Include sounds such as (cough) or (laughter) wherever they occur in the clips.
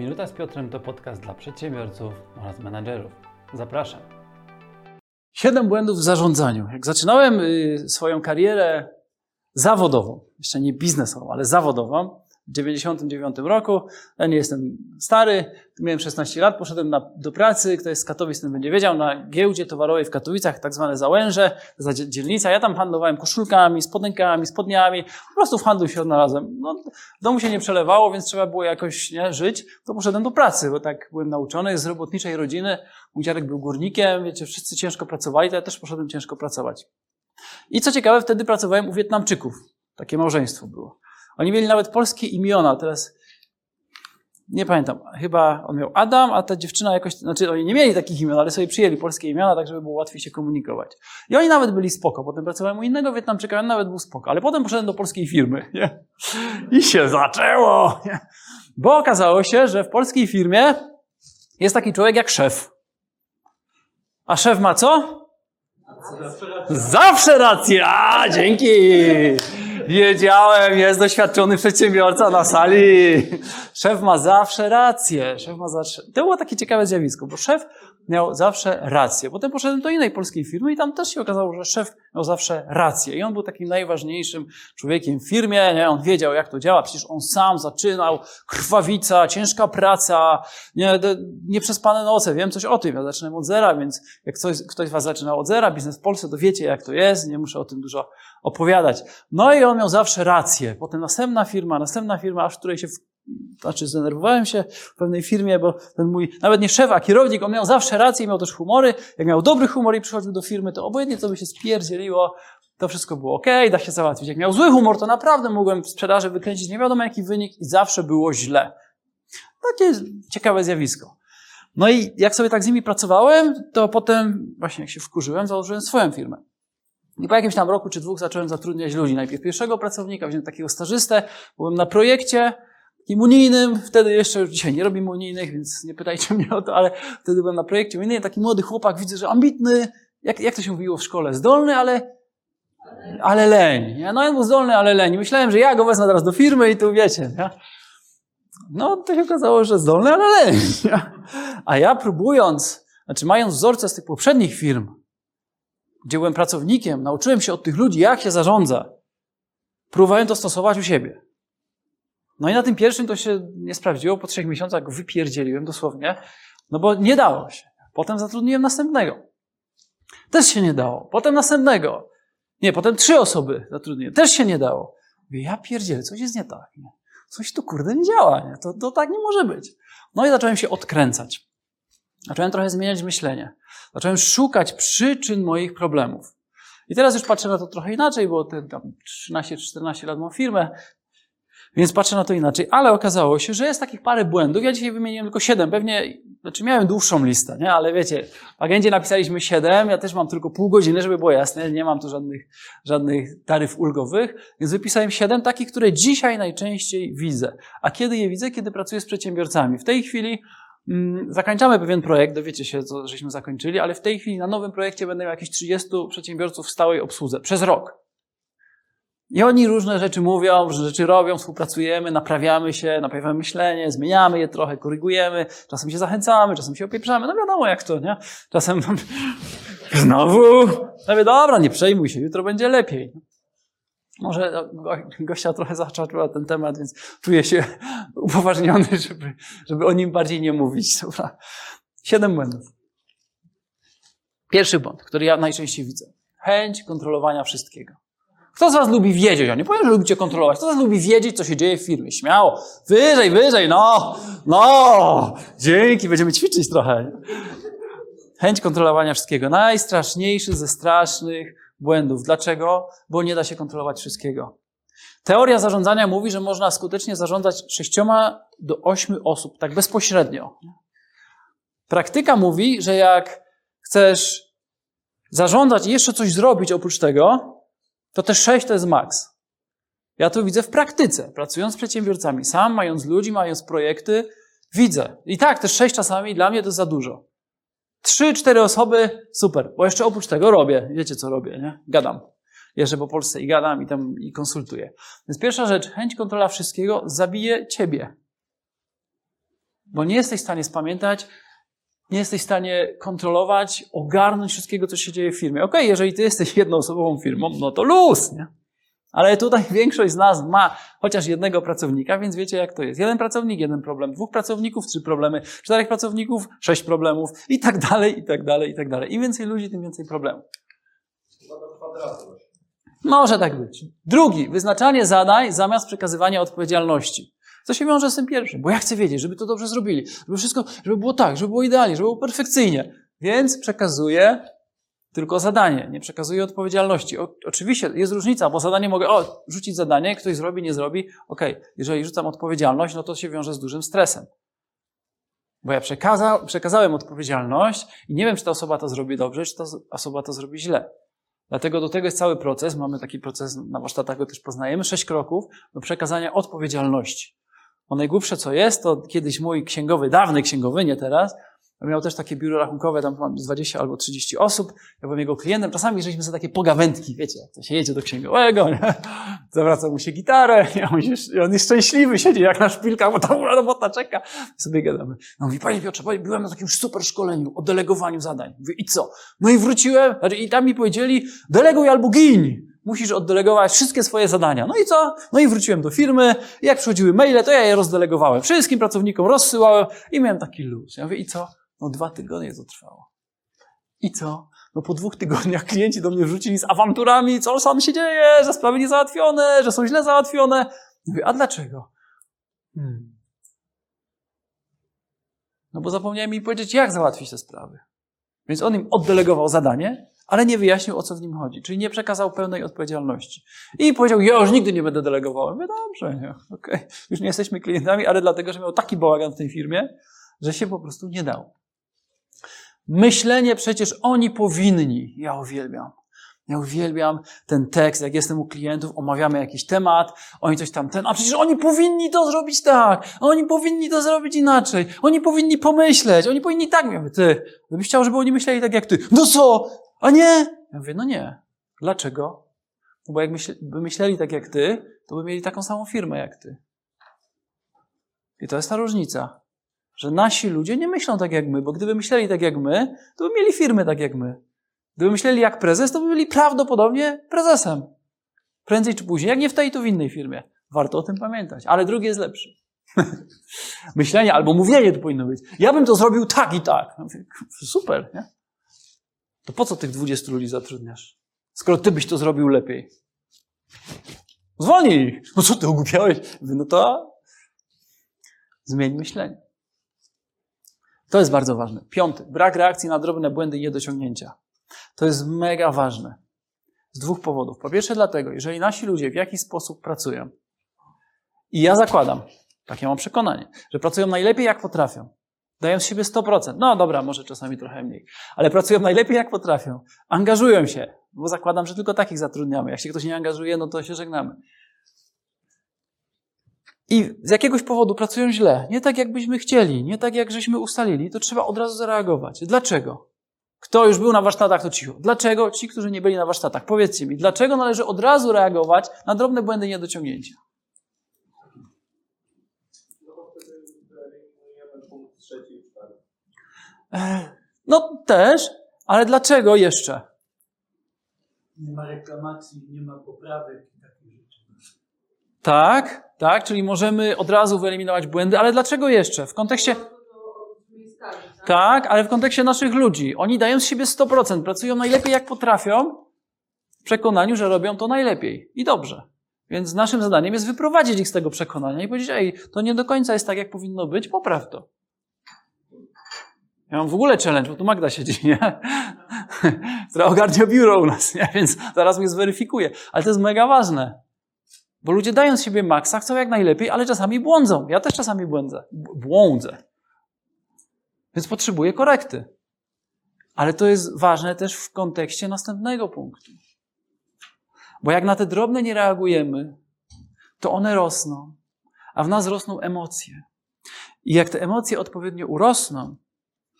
Minuta z Piotrem to podcast dla przedsiębiorców oraz menadżerów. Zapraszam. Siedem błędów w zarządzaniu. Jak zaczynałem y, swoją karierę zawodową, jeszcze nie biznesową, ale zawodową, 99 roku. Ja nie jestem stary, miałem 16 lat, poszedłem na, do pracy, kto jest z Katowic, ten będzie wiedział, na giełdzie towarowej w Katowicach, tak zwane załęże, za dzielnica. Ja tam handlowałem koszulkami, spodenkami, spodniami, po prostu w handlu się odnalazłem. No, domu się nie przelewało, więc trzeba było jakoś nie, żyć. To poszedłem do pracy, bo tak byłem nauczony z robotniczej rodziny. Mój dziadek był górnikiem, wiecie, wszyscy ciężko pracowali, to ja też poszedłem ciężko pracować. I co ciekawe, wtedy pracowałem u Wietnamczyków. Takie małżeństwo było. Oni mieli nawet polskie imiona, teraz nie pamiętam, chyba on miał Adam, a ta dziewczyna jakoś, znaczy oni nie mieli takich imion, ale sobie przyjęli polskie imiona, tak żeby było łatwiej się komunikować. I oni nawet byli spoko. Potem pracowałem u innego Wietnamczyka, on nawet był spoko. Ale potem poszedłem do polskiej firmy, nie? I się zaczęło, nie? Bo okazało się, że w polskiej firmie jest taki człowiek jak szef. A szef ma co? Zawsze rację. Zawsze rację! A, dzięki! Wiedziałem, jest doświadczony przedsiębiorca na sali. Szef ma zawsze rację. Szef ma zawsze... To było takie ciekawe zjawisko, bo szef miał zawsze rację. Potem poszedłem do innej polskiej firmy i tam też się okazało, że szef miał zawsze rację. I on był takim najważniejszym człowiekiem w firmie. Nie? On wiedział, jak to działa. Przecież on sam zaczynał. Krwawica, ciężka praca, nie, nieprzespane noce. Wiem coś o tym. Ja zaczynam od zera, więc jak ktoś, ktoś was zaczynał od zera, biznes w Polsce, to wiecie, jak to jest. Nie muszę o tym dużo opowiadać. No i on miał zawsze rację. Potem następna firma, następna firma, aż w której się znaczy zdenerwowałem się w pewnej firmie, bo ten mój, nawet nie szef, a kierownik, on miał zawsze rację, miał też humory. Jak miał dobry humor i przychodził do firmy, to obojętnie co by się spierdzieliło, to wszystko było ok, da się załatwić. Jak miał zły humor, to naprawdę mogłem w sprzedaży wykręcić nie wiadomo jaki wynik i zawsze było źle. Takie ciekawe zjawisko. No i jak sobie tak z nimi pracowałem, to potem, właśnie jak się wkurzyłem, założyłem swoją firmę. I po jakimś tam roku czy dwóch zacząłem zatrudniać ludzi. Najpierw pierwszego pracownika, wziąłem takiego stażystę, byłem na projekcie, takim unijnym, wtedy jeszcze, dzisiaj nie robię unijnych, więc nie pytajcie (laughs) mnie o to, ale wtedy byłem na projekcie unijnym, taki młody chłopak, widzę, że ambitny, jak, jak to się mówiło w szkole, zdolny, ale, ale leń. Ja, no on był zdolny, ale leń. Myślałem, że ja go wezmę teraz do firmy i tu wiecie, ja? no to się okazało, że zdolny, ale leń. (laughs) Ja? A ja próbując, znaczy mając wzorce z tych poprzednich firm, gdzie byłem pracownikiem, nauczyłem się od tych ludzi, jak się zarządza, próbowałem to stosować u siebie. No i na tym pierwszym to się nie sprawdziło. Po trzech miesiącach go wypierdzieliłem dosłownie, no bo nie dało się. Potem zatrudniłem następnego. Też się nie dało. Potem następnego. Nie, potem trzy osoby zatrudniłem. Też się nie dało. Mówię, ja pierdzielę, coś jest nie tak. Nie? Coś tu kurde nie działa. Nie? To, to tak nie może być. No i zacząłem się odkręcać. Zacząłem trochę zmieniać myślenie. Zacząłem szukać przyczyn moich problemów. I teraz już patrzę na to trochę inaczej, bo ten tam 13-14 lat mam firmę, więc patrzę na to inaczej, ale okazało się, że jest takich parę błędów. Ja dzisiaj wymieniłem tylko siedem. Pewnie, znaczy miałem dłuższą listę, nie? ale wiecie, w agendzie napisaliśmy siedem. Ja też mam tylko pół godziny, żeby było jasne. Nie mam tu żadnych, żadnych taryf ulgowych. Więc wypisałem siedem takich, które dzisiaj najczęściej widzę. A kiedy je widzę? Kiedy pracuję z przedsiębiorcami. W tej chwili mm, zakończamy pewien projekt, dowiecie się, co żeśmy zakończyli, ale w tej chwili na nowym projekcie będę miał jakieś 30 przedsiębiorców w stałej obsłudze przez rok. I oni różne rzeczy mówią, różne rzeczy robią, współpracujemy, naprawiamy się, naprawiamy myślenie, zmieniamy je trochę, korygujemy, czasem się zachęcamy, czasem się opieprzamy. No wiadomo jak to, nie? Czasem (laughs) znowu, no wie, dobra, nie przejmuj się, jutro będzie lepiej. Może gościa trochę zahaczyła ten temat, więc czuję się (laughs) upoważniony, żeby, żeby o nim bardziej nie mówić. Dobra. Siedem błędów. Pierwszy błąd, który ja najczęściej widzę. Chęć kontrolowania wszystkiego. Kto z was lubi wiedzieć? Ja nie powiem, że lubicie kontrolować. Kto z was lubi wiedzieć, co się dzieje w firmie? Śmiało. Wyżej, wyżej, no, no. Dzięki, będziemy ćwiczyć trochę. Chęć kontrolowania wszystkiego. Najstraszniejszy ze strasznych błędów. Dlaczego? Bo nie da się kontrolować wszystkiego. Teoria zarządzania mówi, że można skutecznie zarządzać sześcioma do ośmiu osób, tak bezpośrednio. Praktyka mówi, że jak chcesz zarządzać i jeszcze coś zrobić oprócz tego, to te sześć to jest maks. Ja to widzę w praktyce, pracując z przedsiębiorcami, sam mając ludzi, mając projekty, widzę. I tak, te sześć czasami dla mnie to za dużo. Trzy, cztery osoby, super, bo jeszcze oprócz tego robię. Wiecie, co robię, nie? Gadam. Jeżdżę po Polsce i gadam i tam i konsultuję. Więc pierwsza rzecz, chęć kontrola wszystkiego zabije ciebie. Bo nie jesteś w stanie spamiętać, nie jesteś w stanie kontrolować, ogarnąć wszystkiego, co się dzieje w firmie. Okej, okay, jeżeli ty jesteś jednoosobową firmą, no to luz, nie? Ale tutaj (laughs) większość z nas ma chociaż jednego pracownika, więc wiecie jak to jest. Jeden pracownik, jeden problem, dwóch pracowników, trzy problemy, czterech pracowników, sześć problemów i tak dalej, i tak dalej, i tak dalej. Im więcej ludzi, tym więcej problemów. Może tak być. Drugi, wyznaczanie zadań zamiast przekazywania odpowiedzialności. Co się wiąże z tym pierwszym? Bo ja chcę wiedzieć, żeby to dobrze zrobili, żeby wszystko, żeby było tak, żeby było idealnie, żeby było perfekcyjnie. Więc przekazuję tylko zadanie, nie przekazuję odpowiedzialności. O, oczywiście jest różnica, bo zadanie mogę, o, rzucić zadanie, ktoś zrobi, nie zrobi. Okej, okay. jeżeli rzucam odpowiedzialność, no to się wiąże z dużym stresem. Bo ja przekaza, przekazałem odpowiedzialność i nie wiem, czy ta osoba to zrobi dobrze, czy ta osoba to zrobi źle. Dlatego do tego jest cały proces. Mamy taki proces, na warsztatach go też poznajemy, sześć kroków do przekazania odpowiedzialności. Bo najgłupsze co jest, to kiedyś mój księgowy, dawny księgowy, nie teraz, Miał też takie biuro rachunkowe, tam mam 20 albo 30 osób. Ja byłem jego klientem. Czasami żeśmy sobie takie pogawędki, wiecie, to się jedzie do księgowego, nie? (laughs) zawraca mu się gitarę? (laughs) On, jest, on jest szczęśliwy, siedzi jak na szpilkach, bo tam (laughs) robota czeka. I sobie gadamy. No mówi, panie Piotrze, byłem na takim super szkoleniu o delegowaniu zadań. Mówię, i co? No i wróciłem, znaczy, i tam mi powiedzieli, deleguj albo gin. Musisz oddelegować wszystkie swoje zadania. No i co? No i wróciłem do firmy. Jak przychodziły maile, to ja je rozdelegowałem. Wszystkim pracownikom rozsyłałem i miałem taki luz. Ja mówię, i co? No dwa tygodnie to trwało. I co? No po dwóch tygodniach klienci do mnie wrzucili z awanturami, co sam się dzieje, że sprawy niezałatwione, że są źle załatwione. Mówię, a dlaczego? Hmm. No bo zapomniałem mi powiedzieć, jak załatwić te sprawy. Więc on im oddelegował zadanie, ale nie wyjaśnił, o co w nim chodzi. Czyli nie przekazał pełnej odpowiedzialności. I powiedział, ja już nigdy nie będę delegował. Mówię, dobrze, nie. Okay. Już nie jesteśmy klientami, ale dlatego, że miał taki bałagan w tej firmie, że się po prostu nie dał. Myślenie przecież oni powinni. Ja uwielbiam. Ja uwielbiam ten tekst, jak jestem u klientów, omawiamy jakiś temat, oni coś tam ten, a przecież oni powinni to zrobić tak, oni powinni to zrobić inaczej, oni powinni pomyśleć, oni powinni tak. Mówię, ty, gdybyś chciał, żeby oni myśleli tak jak ty. No co? A nie? Ja mówię, no nie. Dlaczego? No bo jakby myśleli tak jak ty, to by mieli taką samą firmę jak ty. I to jest ta różnica że nasi ludzie nie myślą tak jak my, bo gdyby myśleli tak jak my, to by mieli firmy tak jak my. Gdyby myśleli jak prezes, to by byli prawdopodobnie prezesem. Prędzej czy później, jak nie w tej, to w innej firmie. Warto o tym pamiętać. Ale drugi jest lepszy. (laughs) Myślenie albo mówienie to powinno być. Ja bym to zrobił tak i tak. Super, nie? To po co tych 20 ludzi zatrudniasz? Skoro ty byś to zrobił lepiej. Zwolnij! No co ty ogłupiałeś? No to zmień myślenie. To jest bardzo ważne. Piąty, brak reakcji na drobne błędy i niedociągnięcia. To jest mega ważne. Z dwóch powodów. Po pierwsze dlatego, jeżeli nasi ludzie w jakiś sposób pracują, i ja zakładam, takie mam przekonanie, że pracują najlepiej jak potrafią, dają z siebie 100%, no dobra, może czasami trochę mniej, ale pracują najlepiej jak potrafią, angażują się, bo zakładam, że tylko takich zatrudniamy. Jak się ktoś nie angażuje, no to się żegnamy i z jakiegoś powodu pracują źle, nie tak jakbyśmy chcieli, nie tak jak żeśmy ustalili, to trzeba od razu zareagować. Dlaczego? Kto już był na warsztatach, to cicho. Dlaczego ci, którzy nie byli na warsztatach? Powiedzcie mi, dlaczego należy od razu reagować na drobne błędy niedociągnięcia? No też, ale dlaczego jeszcze? Nie ma reklamacji, nie ma poprawek i takich rzeczy. Tak, tak? Czyli możemy od razu wyeliminować błędy, ale dlaczego jeszcze? W kontekście. Tak, ale w kontekście naszych ludzi. Oni dają z siebie 100%, pracują najlepiej jak potrafią, w przekonaniu, że robią to najlepiej i dobrze. Więc naszym zadaniem jest wyprowadzić ich z tego przekonania i powiedzieć, ej, to nie do końca jest tak, jak powinno być, popraw to. Ja mam w ogóle challenge, bo tu Magda siedzi, nie? (laughs) Która ogarnia biuro u nas, nie? Więc zaraz mnie zweryfikuje. Ale to jest mega ważne. Bo ludzie dają z siebie maksa, chcą jak najlepiej, ale czasami błądzą. Ja też czasami błądzę. Błądzę. Więc potrzebuję korekty. Ale to jest ważne też w kontekście następnego punktu. Bo jak na te drobne nie reagujemy, to one rosną, a w nas rosną emocje. I jak te emocje odpowiednio urosną,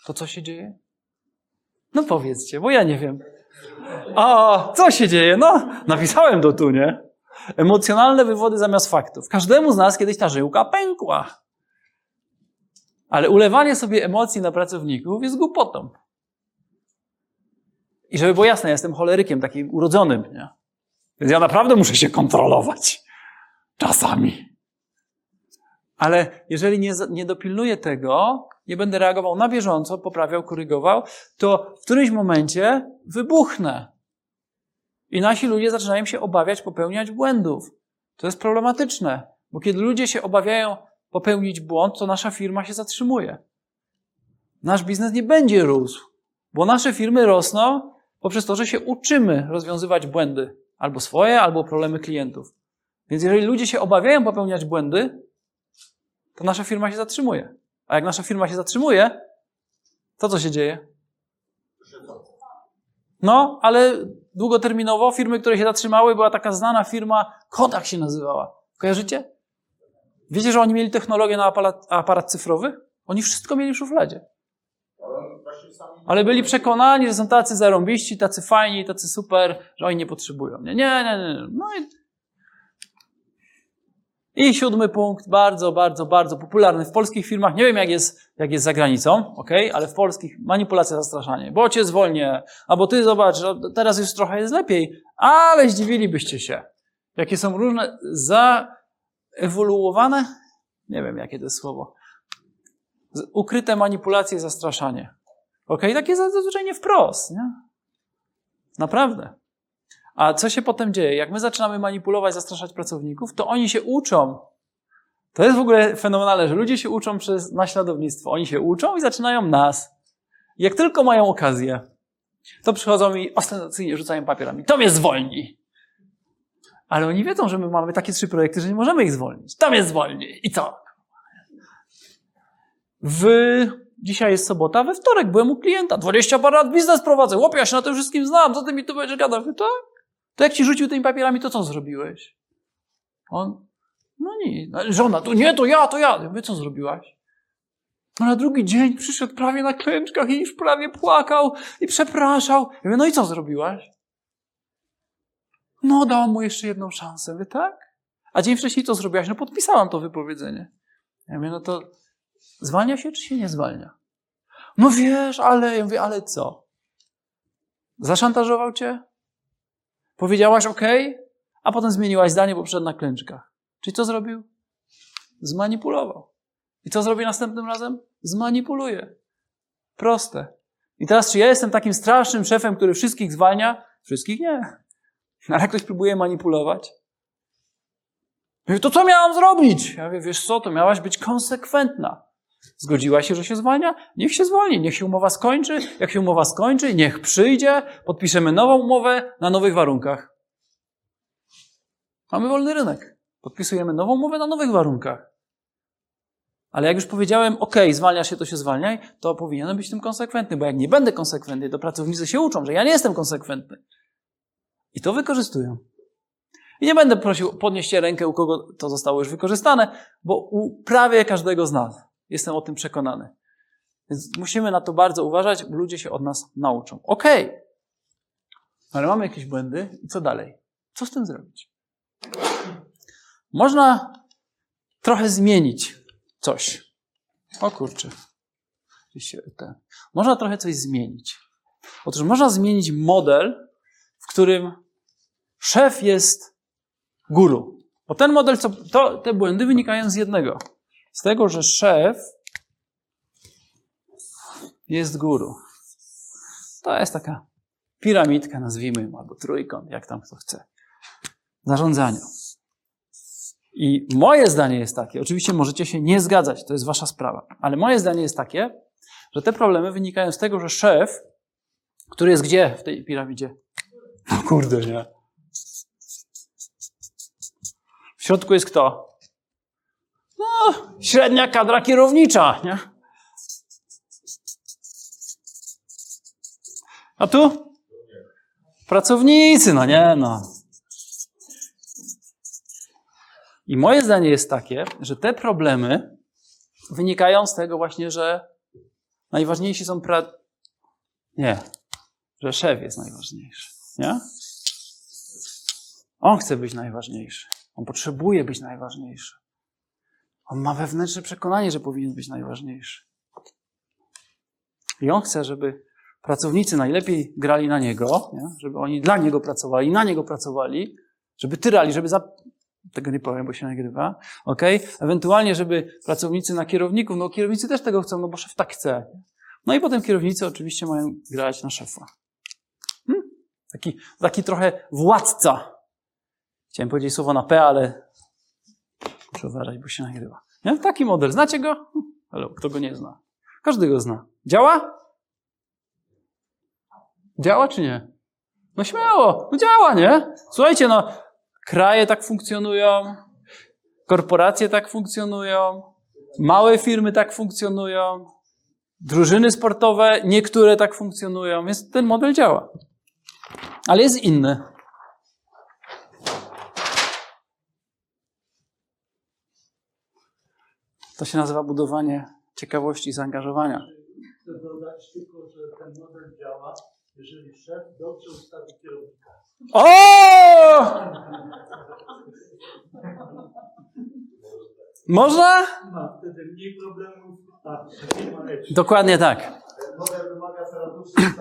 to co się dzieje? No powiedzcie, bo ja nie wiem. A, co się dzieje? No, napisałem do tu, nie? Emocjonalne wywody zamiast faktów. Każdemu z nas kiedyś ta żyłka pękła. Ale ulewanie sobie emocji na pracowników jest głupotą. I żeby było jasne, ja jestem cholerykiem, takim urodzonym, nie? Więc ja naprawdę muszę się kontrolować. Czasami. Ale jeżeli nie, nie dopilnuję tego, nie będę reagował na bieżąco, poprawiał, korygował, to w którymś momencie wybuchnę. I nasi ludzie zaczynają się obawiać popełniać błędów. To jest problematyczne, bo kiedy ludzie się obawiają popełnić błąd, to nasza firma się zatrzymuje. Nasz biznes nie będzie rósł, bo nasze firmy rosną poprzez to, że się uczymy rozwiązywać błędy, albo swoje, albo problemy klientów. Więc jeżeli ludzie się obawiają popełniać błędy, to nasza firma się zatrzymuje. A jak nasza firma się zatrzymuje, to co się dzieje? No, ale długoterminowo firmy, które się zatrzymały, była taka znana firma, Kodak się nazywała. Kojarzycie? Wiecie, że oni mieli technologię na aparat, aparat cyfrowy? Oni wszystko mieli w szufladzie. Ale byli przekonani, że są tacy zarąbiści, tacy fajni, tacy super, że oni nie potrzebują. Nie, nie, nie. nie. No i... I siódmy punkt, bardzo, bardzo, bardzo popularny w polskich firmach. Nie wiem, jak jest, jak jest za granicą, ok, ale w polskich manipulacja, zastraszanie. Bo cię zwolnię, albo ty zobacz, teraz już trochę jest lepiej, ale zdziwilibyście się. Jakie są różne zaewoluowane, nie wiem, jakie to jest słowo, ukryte manipulacje, zastraszanie. Ok, takie zazwyczaj nie wprost, nie? Naprawdę. A co się potem dzieje? Jak my zaczynamy manipulować, zastraszać pracowników, to oni się uczą. To jest w ogóle fenomenalne, że ludzie się uczą przez naśladownictwo. Oni się uczą i zaczynają nas. Jak tylko mają okazję, to przychodzą i ostentacyjnie rzucają papierami. To mnie zwolni. Ale oni wiedzą, że my mamy takie trzy projekty, że nie możemy ich zwolnić. To mnie zwolni. I co? W... Dzisiaj jest sobota, we wtorek byłem u klienta. 20 parę lat biznes prowadzę. Łopie, ja się na tym wszystkim znam. Co ty mi tu będziesz gadał? Tak? To jak ci rzucił tymi papierami, to co zrobiłeś? On, no nic. Żona, to nie, to ja, to ja. Ja mówię, co zrobiłaś? No na drugi dzień przyszedł prawie na klęczkach i już prawie płakał i przepraszał. Ja mówię, no i co zrobiłaś? No dałam mu jeszcze jedną szansę. Mówię, tak? A dzień wcześniej co zrobiłaś? No podpisałam to wypowiedzenie. Ja mówię, no to zwalnia się czy się nie zwalnia? No wiesz, ale, ja mówię, ale co? Zaszantażował cię? Powiedziałaś OK, a potem zmieniłaś zdanie, bo przed na klęczkach. Czyli co zrobił? Zmanipulował. I co zrobi następnym razem? Zmanipuluje. Proste. I teraz, czy ja jestem takim strasznym szefem, który wszystkich zwalnia? Wszystkich nie. (laughs) Ale ktoś próbuje manipulować? To co miałam zrobić? Ja mówię, wiesz co, to miałaś być konsekwentna. Zgodziła się, że się zwalnia? Niech się zwolni, niech się umowa skończy. Jak się umowa skończy, niech przyjdzie, podpiszemy nową umowę na nowych warunkach. Mamy wolny rynek. Podpisujemy nową umowę na nowych warunkach. Ale jak już powiedziałem, ok, zwalnia się, to się zwalniaj, to powinienem być tym konsekwentny, bo jak nie będę konsekwentny, to pracownicy się uczą, że ja nie jestem konsekwentny. I to wykorzystują. I nie będę prosił, podnieście rękę, u kogo to zostało już wykorzystane, bo u prawie każdego z nas. Jestem o tym przekonany. Więc musimy na to bardzo uważać, bo ludzie się od nas nauczą. Okej, okay. ale mamy jakieś błędy i co dalej? Co z tym zrobić? Można trochę zmienić coś. O kurczę. Można trochę coś zmienić. Otóż można zmienić model, w którym szef jest guru. Bo ten model, co, to, te błędy wynikają z jednego. Z tego, że szef jest guru. To jest taka piramidka, nazwijmy ją, albo trójkąt, jak tam kto chce. Zarządzania. I moje zdanie jest takie, oczywiście możecie się nie zgadzać, to jest wasza sprawa, ale moje zdanie jest takie, że te problemy wynikają z tego, że szef, który jest gdzie w tej piramidzie? No kurde, nie. W środku jest kto? No, średnia kadra kierownicza, nie? A tu? Pracownicy, no nie, no. I moje zdanie jest takie, że te problemy wynikają z tego właśnie, że najważniejsi są pra... Nie, że szef jest najważniejszy, nie? On chce być najważniejszy. On potrzebuje być najważniejszy. On ma wewnętrzne przekonanie, że powinien być najważniejszy. I on chce, żeby pracownicy najlepiej grali na niego, nie? żeby oni dla niego pracowali, na niego pracowali, żeby tyrali, żeby za... Tego nie powiem, bo się nagrywa. ok? Ewentualnie, żeby pracownicy na kierowników, no kierownicy też tego chcą, no bo szef tak chce. No i potem kierownicy oczywiście mają grać na szefa. Hmm? Taki, taki trochę władca. Chciałem powiedzieć słowo na P, ale muszę bo się nagrywa. Nie? Taki model. Znacie go? Ale kto go nie zna? Każdy go zna. Działa? Działa czy nie? No śmiało, no działa, nie? Słuchajcie, no, kraje tak funkcjonują, korporacje tak funkcjonują, małe firmy tak funkcjonują, drużyny sportowe, niektóre tak funkcjonują, więc ten model działa. Ale jest inny. To się nazywa budowanie ciekawości i zaangażowania. Chcę dodać tylko, że ten model działa, jeżeli szef dobrze ustawi kierownika. O! Można? Ma wtedy mniej problemów. Dokładnie tak. Model wymaga coraz dłuższych.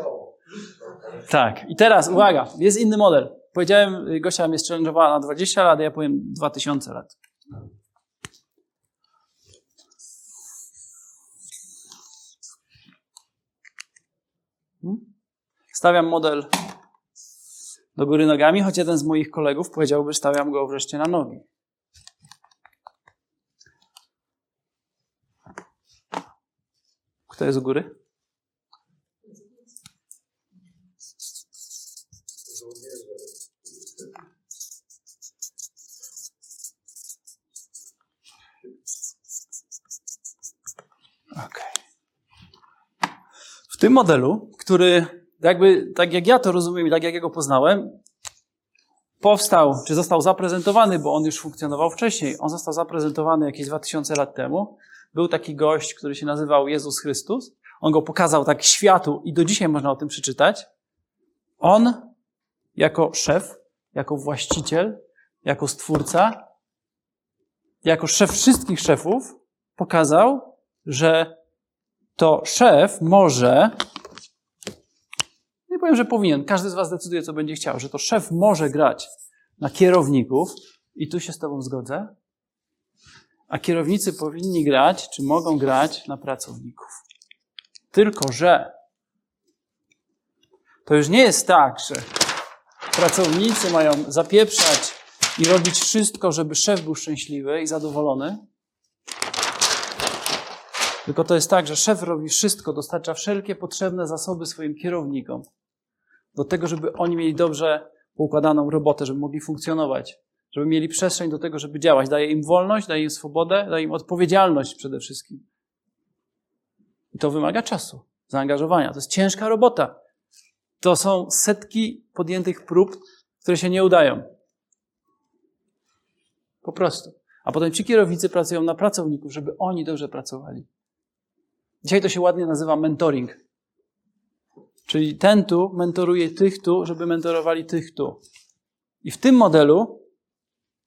Tak. I teraz, uwaga, jest inny model. Powiedziałem, y, Gosia mnie challenge'owała na 20 lat, a ja powiem 2000 lat. Stawiam model do góry nogami, choć jeden z moich kolegów powiedziałby, stawiam go wreszcie na nogi. Kto jest u góry? Okej. W tym modelu, który jakby, tak jak ja to rozumiem i tak jak ja go poznałem, powstał, czy został zaprezentowany, bo on już funkcjonował wcześniej. On został zaprezentowany jakieś 2000 lat temu. Był taki gość, który się nazywał Jezus Chrystus. On go pokazał tak światu i do dzisiaj można o tym przeczytać. On, jako szef, jako właściciel, jako stwórca, jako szef wszystkich szefów, pokazał, że to szef może, nie powiem, że powinien, każdy z Was decyduje, co będzie chciał, że to szef może grać na kierowników, i tu się z Tobą zgodzę, a kierownicy powinni grać, czy mogą grać na pracowników. Tylko, że to już nie jest tak, że pracownicy mają zapieprzać i robić wszystko, żeby szef był szczęśliwy i zadowolony. Tylko to jest tak, że szef robi wszystko, dostarcza wszelkie potrzebne zasoby swoim kierownikom do tego, żeby oni mieli dobrze poukładaną robotę, żeby mogli funkcjonować, żeby mieli przestrzeń do tego, żeby działać. Daje im wolność, daje im swobodę, daje im odpowiedzialność przede wszystkim. I to wymaga czasu, zaangażowania. To jest ciężka robota. To są setki podjętych prób, które się nie udają. Po prostu. A potem ci kierownicy pracują na pracowników, żeby oni dobrze pracowali. Dzisiaj to się ładnie nazywa mentoring. Czyli ten tu mentoruje tych tu, żeby mentorowali tych tu. I w tym modelu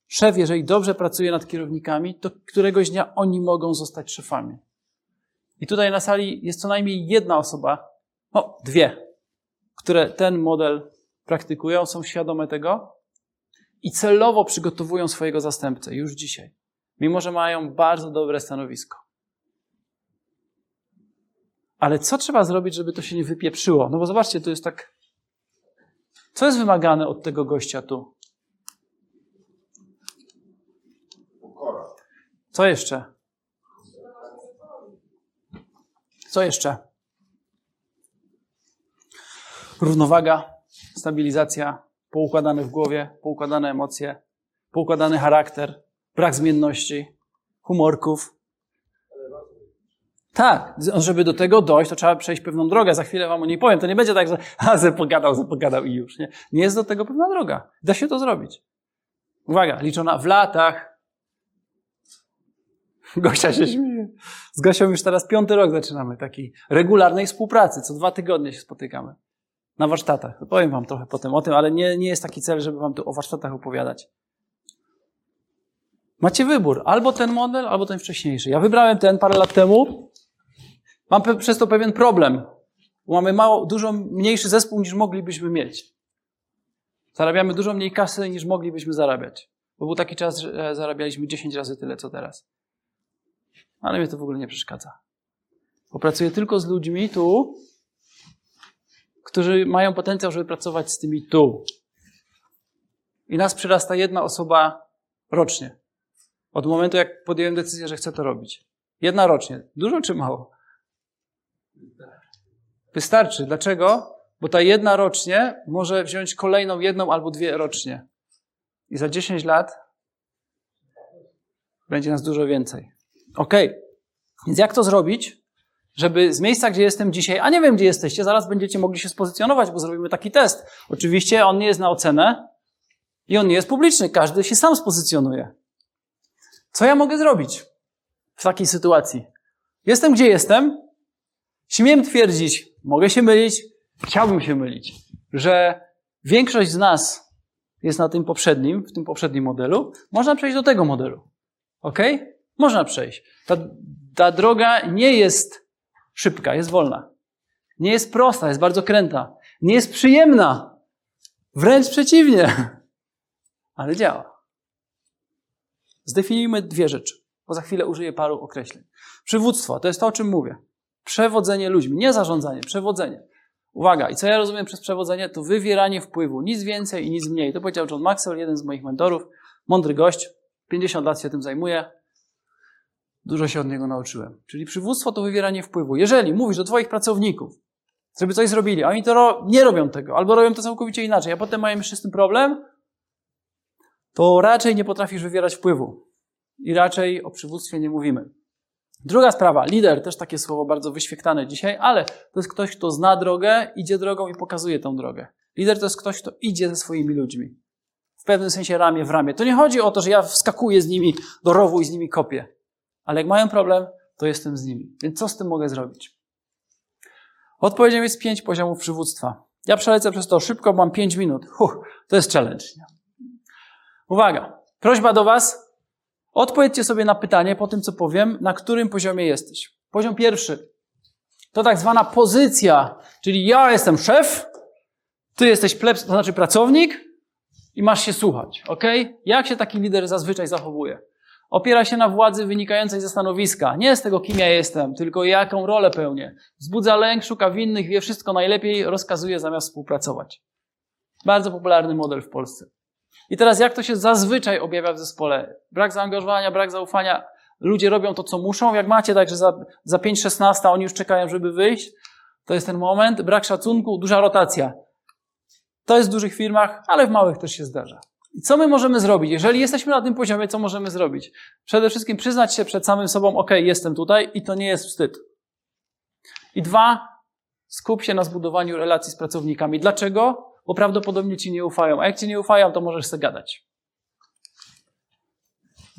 szef, jeżeli dobrze pracuje nad kierownikami, to któregoś dnia oni mogą zostać szefami. I tutaj na sali jest co najmniej jedna osoba, no dwie, które ten model praktykują, są świadome tego i celowo przygotowują swojego zastępcę już dzisiaj, mimo że mają bardzo dobre stanowisko. Ale co trzeba zrobić, żeby to się nie wypieprzyło? No bo zobaczcie, to jest tak. Co jest wymagane od tego gościa tu? Pokora. Co jeszcze? Co jeszcze? Równowaga, stabilizacja, poukładane w głowie, poukładane emocje, poukładany charakter, brak zmienności, humorków. Tak, żeby do tego dojść, to trzeba przejść pewną drogę. Za chwilę wam o niej powiem. To nie będzie tak, że (laughs) a, ze pogadał, ze pogadał i już. Nie? nie jest do tego pewna droga. Da się to zrobić. Uwaga, liczona w latach. (laughs) Gosia się śmieje. Z Gosią już teraz piąty rok zaczynamy takiej regularnej współpracy. Co dwa tygodnie się spotykamy. Na warsztatach. Powiem wam trochę potem o tym, ale nie, nie jest taki cel, żeby wam tu o warsztatach opowiadać. Macie wybór. Albo ten model, albo ten wcześniejszy. Ja wybrałem ten parę lat temu. Mam przez to pewien problem. Mamy mało, dużo mniejszy zespół niż moglibyśmy mieć. Zarabiamy dużo mniej kasy niż moglibyśmy zarabiać. Bo był taki czas, że e, zarabialiśmy 10 razy tyle, co teraz. Ale mnie to w ogóle nie przeszkadza. Popracuję tylko z ludźmi tu, którzy mają potencjał, żeby pracować z tymi tu. I nas przyrasta jedna osoba rocznie. Od momentu, jak podjąłem decyzję, że chcę to robić. Jedna rocznie. Dużo czy mało? Wystarczy. Dlaczego? Bo ta jedna rocznie może wziąć kolejną jedną albo dwie rocznie. I za 10 lat będzie nas dużo więcej. Ok. Więc jak to zrobić, żeby z miejsca, gdzie jestem dzisiaj, a nie wiem, gdzie jesteście, zaraz będziecie mogli się spozycjonować, bo zrobimy taki test. Oczywiście on nie jest na ocenę i on nie jest publiczny. Każdy się sam spozycjonuje. Co ja mogę zrobić w takiej sytuacji? Jestem, gdzie jestem. Śmiem twierdzić, mogę się mylić, chciałbym się mylić, że większość z nas jest na tym poprzednim, w tym poprzednim modelu. Można przejść do tego modelu. Ok? Można przejść. Ta, ta droga nie jest szybka, jest wolna. Nie jest prosta, jest bardzo kręta. Nie jest przyjemna. Wręcz przeciwnie. (laughs) Ale działa. Zdefiniujmy dwie rzeczy, bo za chwilę użyję paru określeń. Przywództwo to jest to, o czym mówię. Przewodzenie ludźmi, nie zarządzanie, przewodzenie. Uwaga, i co ja rozumiem przez przewodzenie, to wywieranie wpływu. Nic więcej i nic mniej. To powiedział John Maxwell, jeden z moich mentorów, mądry gość, 50 lat się tym zajmuje. Dużo się od niego nauczyłem. Czyli przywództwo to wywieranie wpływu. Jeżeli mówisz do twoich pracowników, żeby coś zrobili, a oni to ro nie robią tego, albo robią to całkowicie inaczej, a potem mają jeszcze z tym problem, to raczej nie potrafisz wywierać wpływu. I raczej o przywództwie nie mówimy. Druga sprawa, lider, też takie słowo bardzo wyświetlane dzisiaj, ale to jest ktoś, kto zna drogę, idzie drogą i pokazuje tą drogę. Lider to jest ktoś, kto idzie ze swoimi ludźmi. W pewnym sensie ramię w ramię. To nie chodzi o to, że ja wskakuję z nimi do rowu i z nimi kopię. Ale jak mają problem, to jestem z nimi. Więc co z tym mogę zrobić? Odpowiedzią jest pięć poziomów przywództwa. Ja przelecę przez to szybko, mam pięć minut. Huh, to jest challenge. Uwaga. Prośba do Was. Odpowiedzcie sobie na pytanie po tym, co powiem, na którym poziomie jesteś. Poziom pierwszy. To tak zwana pozycja, czyli ja jestem szef, ty jesteś plebs, to znaczy pracownik i masz się słuchać, ok? Jak się taki lider zazwyczaj zachowuje? Opiera się na władzy wynikającej ze stanowiska. Nie z tego, kim ja jestem, tylko jaką rolę pełnię. Wzbudza lęk, szuka winnych, wie wszystko najlepiej, rozkazuje zamiast współpracować. Bardzo popularny model w Polsce. I teraz jak to się zazwyczaj objawia w zespole? Brak zaangażowania, brak zaufania. Ludzie robią to, co muszą. Jak macie tak, że za, za 5-16 oni już czekają, żeby wyjść, to jest ten moment. Brak szacunku, duża rotacja. To jest w dużych firmach, ale w małych też się zdarza. I co my możemy zrobić? Jeżeli jesteśmy na tym poziomie, co możemy zrobić? Przede wszystkim przyznać się przed samym sobą, ok, jestem tutaj i to nie jest wstyd. I dwa, skup się na zbudowaniu relacji z pracownikami. Dlaczego? Bo prawdopodobnie ci nie ufają. A jak ci nie ufają, to możesz sobie gadać.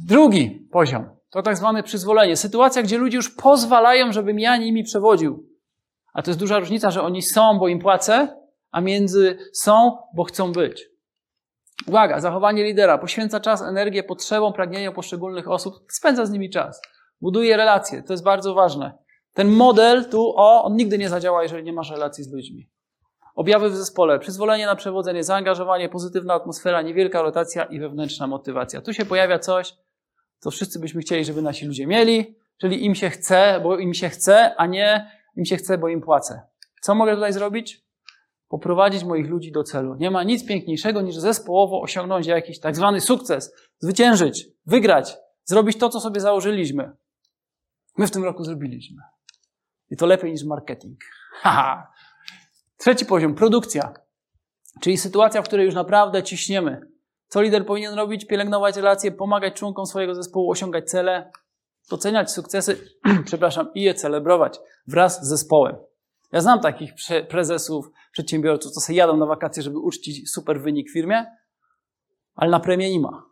Drugi poziom to tak zwane przyzwolenie. Sytuacja, gdzie ludzie już pozwalają, żebym ja nimi przewodził. A to jest duża różnica, że oni są, bo im płacę, a między są, bo chcą być. Uwaga, zachowanie lidera poświęca czas, energię, potrzebom, pragnieniom poszczególnych osób, spędza z nimi czas, buduje relacje, to jest bardzo ważne. Ten model tu, o, on nigdy nie zadziała, jeżeli nie masz relacji z ludźmi. Objawy w zespole, przyzwolenie na przewodzenie, zaangażowanie, pozytywna atmosfera, niewielka rotacja i wewnętrzna motywacja. Tu się pojawia coś, co wszyscy byśmy chcieli, żeby nasi ludzie mieli, czyli im się chce, bo im się chce, a nie im się chce, bo im płacę. Co mogę tutaj zrobić? Poprowadzić moich ludzi do celu. Nie ma nic piękniejszego niż zespołowo osiągnąć jakiś tak zwany sukces, zwyciężyć, wygrać, zrobić to, co sobie założyliśmy. My w tym roku zrobiliśmy. I to lepiej niż marketing. (laughs) Haha. Trzeci poziom, produkcja. Czyli sytuacja, w której już naprawdę ciśniemy. Co lider powinien robić? Pielęgnować relacje, pomagać członkom swojego zespołu osiągać cele, doceniać sukcesy, (clears throat) przepraszam, i je celebrować wraz z zespołem. Ja znam takich prezesów, przedsiębiorców, co sobie jadą na wakacje, żeby uczcić super wynik w firmie, ale na premię nie ma.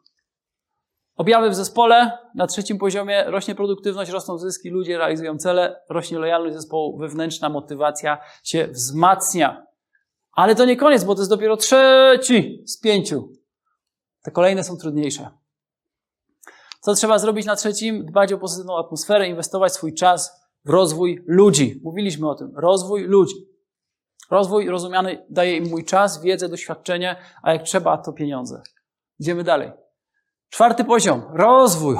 Objawy w zespole na trzecim poziomie rośnie produktywność, rosną zyski, ludzie realizują cele, rośnie lojalność zespołu, wewnętrzna motywacja się wzmacnia. Ale to nie koniec, bo to jest dopiero trzeci z pięciu. Te kolejne są trudniejsze. Co trzeba zrobić na trzecim? Dbać o pozytywną atmosferę, inwestować swój czas w rozwój ludzi. Mówiliśmy o tym. Rozwój ludzi. Rozwój rozumiany daje im mój czas, wiedzę, doświadczenie, a jak trzeba, to pieniądze. Idziemy dalej. Czwarty poziom. Rozwój.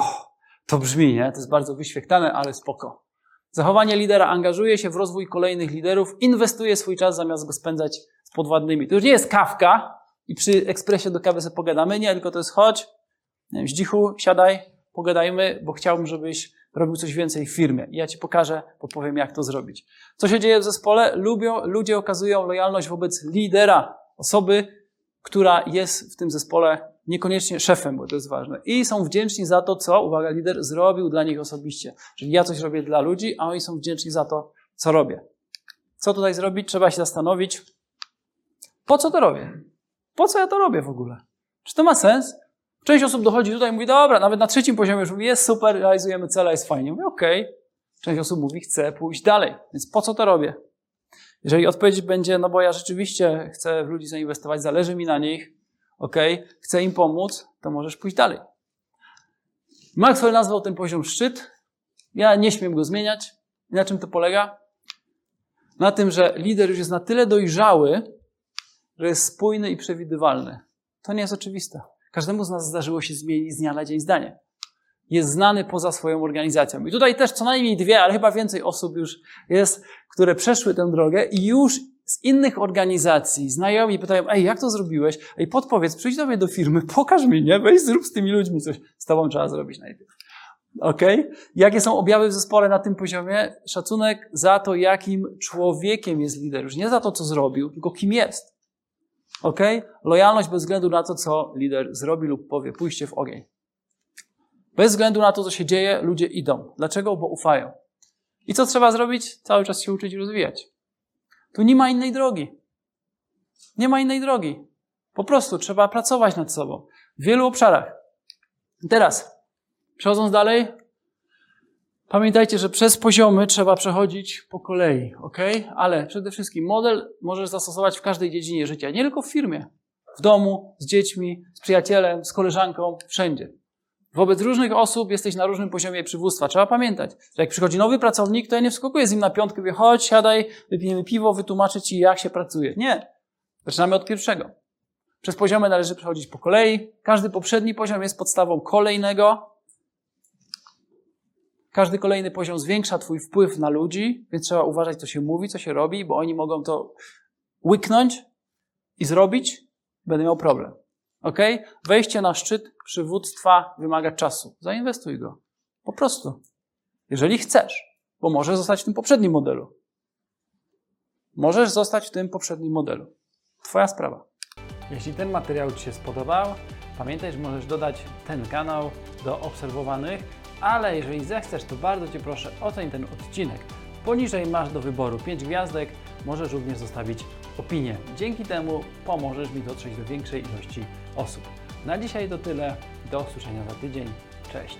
To brzmi, nie? To jest bardzo wyświetlane, ale spoko. Zachowanie lidera angażuje się w rozwój kolejnych liderów, inwestuje swój czas zamiast go spędzać z podwładnymi. To już nie jest kawka i przy ekspresie do kawy sobie pogadamy, nie, tylko to jest chodź, nie wiem, zdzichu, siadaj, pogadajmy, bo chciałbym, żebyś robił coś więcej w firmie. I ja ci pokażę, podpowiem, jak to zrobić. Co się dzieje w zespole? Lubią, ludzie okazują lojalność wobec lidera, osoby, która jest w tym zespole niekoniecznie szefem, bo to jest ważne. I są wdzięczni za to, co, uwaga, lider zrobił dla nich osobiście. Czyli ja coś robię dla ludzi, a oni są wdzięczni za to, co robię. Co tutaj zrobić? Trzeba się zastanowić, po co to robię? Po co ja to robię w ogóle? Czy to ma sens? Część osób dochodzi tutaj i mówi, dobra, nawet na trzecim poziomie już mówi, jest super, realizujemy cele, jest fajnie. Mówię, okej. Okay. Część osób mówi, chcę pójść dalej, więc po co to robię? Jeżeli odpowiedź będzie, no bo ja rzeczywiście chcę w ludzi zainwestować, zależy mi na nich, ok, chcę im pomóc, to możesz pójść dalej. Maxwell nazwał ten poziom szczyt. Ja nie śmiem go zmieniać. I na czym to polega? Na tym, że lider już jest na tyle dojrzały, że jest spójny i przewidywalny. To nie jest oczywiste. Każdemu z nas zdarzyło się zmienić z dnia na dzień zdanie. Jest znany poza swoją organizacją. I tutaj też co najmniej dwie, ale chyba więcej osób już jest, które przeszły tę drogę i już z innych organizacji, znajomi pytają, ej, jak to zrobiłeś? Ej, podpowiedz, przyjdź do mnie do firmy, (laughs) pokaż mi, nie? Weź, zrób z tymi ludźmi coś. Z tobą trzeba zrobić najpierw. Ok? Jakie są objawy w zespole na tym poziomie? Szacunek za to, jakim człowiekiem jest lider. Już nie za to, co zrobił, tylko kim jest. Ok? Lojalność bez względu na to, co lider zrobi lub powie. Pójście w ogień. Bez względu na to, co się dzieje, ludzie idą. Dlaczego? Bo ufają. I co trzeba zrobić? Cały czas się uczyć i rozwijać. Tu nie ma innej drogi. Nie ma innej drogi. Po prostu trzeba pracować nad sobą w wielu obszarach. teraz, przechodząc dalej, pamiętajcie, że przez poziomy trzeba przechodzić po kolei, ok? Ale przede wszystkim model możesz zastosować w każdej dziedzinie życia, nie tylko w firmie, w domu, z dziećmi, z przyjacielem, z koleżanką, wszędzie. Wobec różnych osób jesteś na różnym poziomie przywództwa. Trzeba pamiętać, że jak przychodzi nowy pracownik, to ja nie wskakuję z nim na piątkę, mówię, chodź, siadaj, wypijemy piwo, wytłumaczę ci, jak się pracuje. Nie. Zaczynamy od pierwszego. Przez poziomy należy przechodzić po kolei. Każdy poprzedni poziom jest podstawą kolejnego. Każdy kolejny poziom zwiększa Twój wpływ na ludzi, więc trzeba uważać, co się mówi, co się robi, bo oni mogą to łyknąć i zrobić, będę miał problem. Ok? Wejście na szczyt przywództwa wymaga czasu. Zainwestuj go. Po prostu. Jeżeli chcesz, bo możesz zostać w tym poprzednim modelu. Możesz zostać w tym poprzednim modelu. Twoja sprawa. Jeśli ten materiał Ci się spodobał, pamiętaj, że możesz dodać ten kanał do obserwowanych, ale jeżeli zechcesz, to bardzo Cię proszę, oceń ten odcinek. Poniżej masz do wyboru 5 gwiazdek, możesz również zostawić opinię. Dzięki temu pomożesz mi dotrzeć do większej ilości osób. Na dzisiaj to tyle. Do usłyszenia za tydzień. Cześć.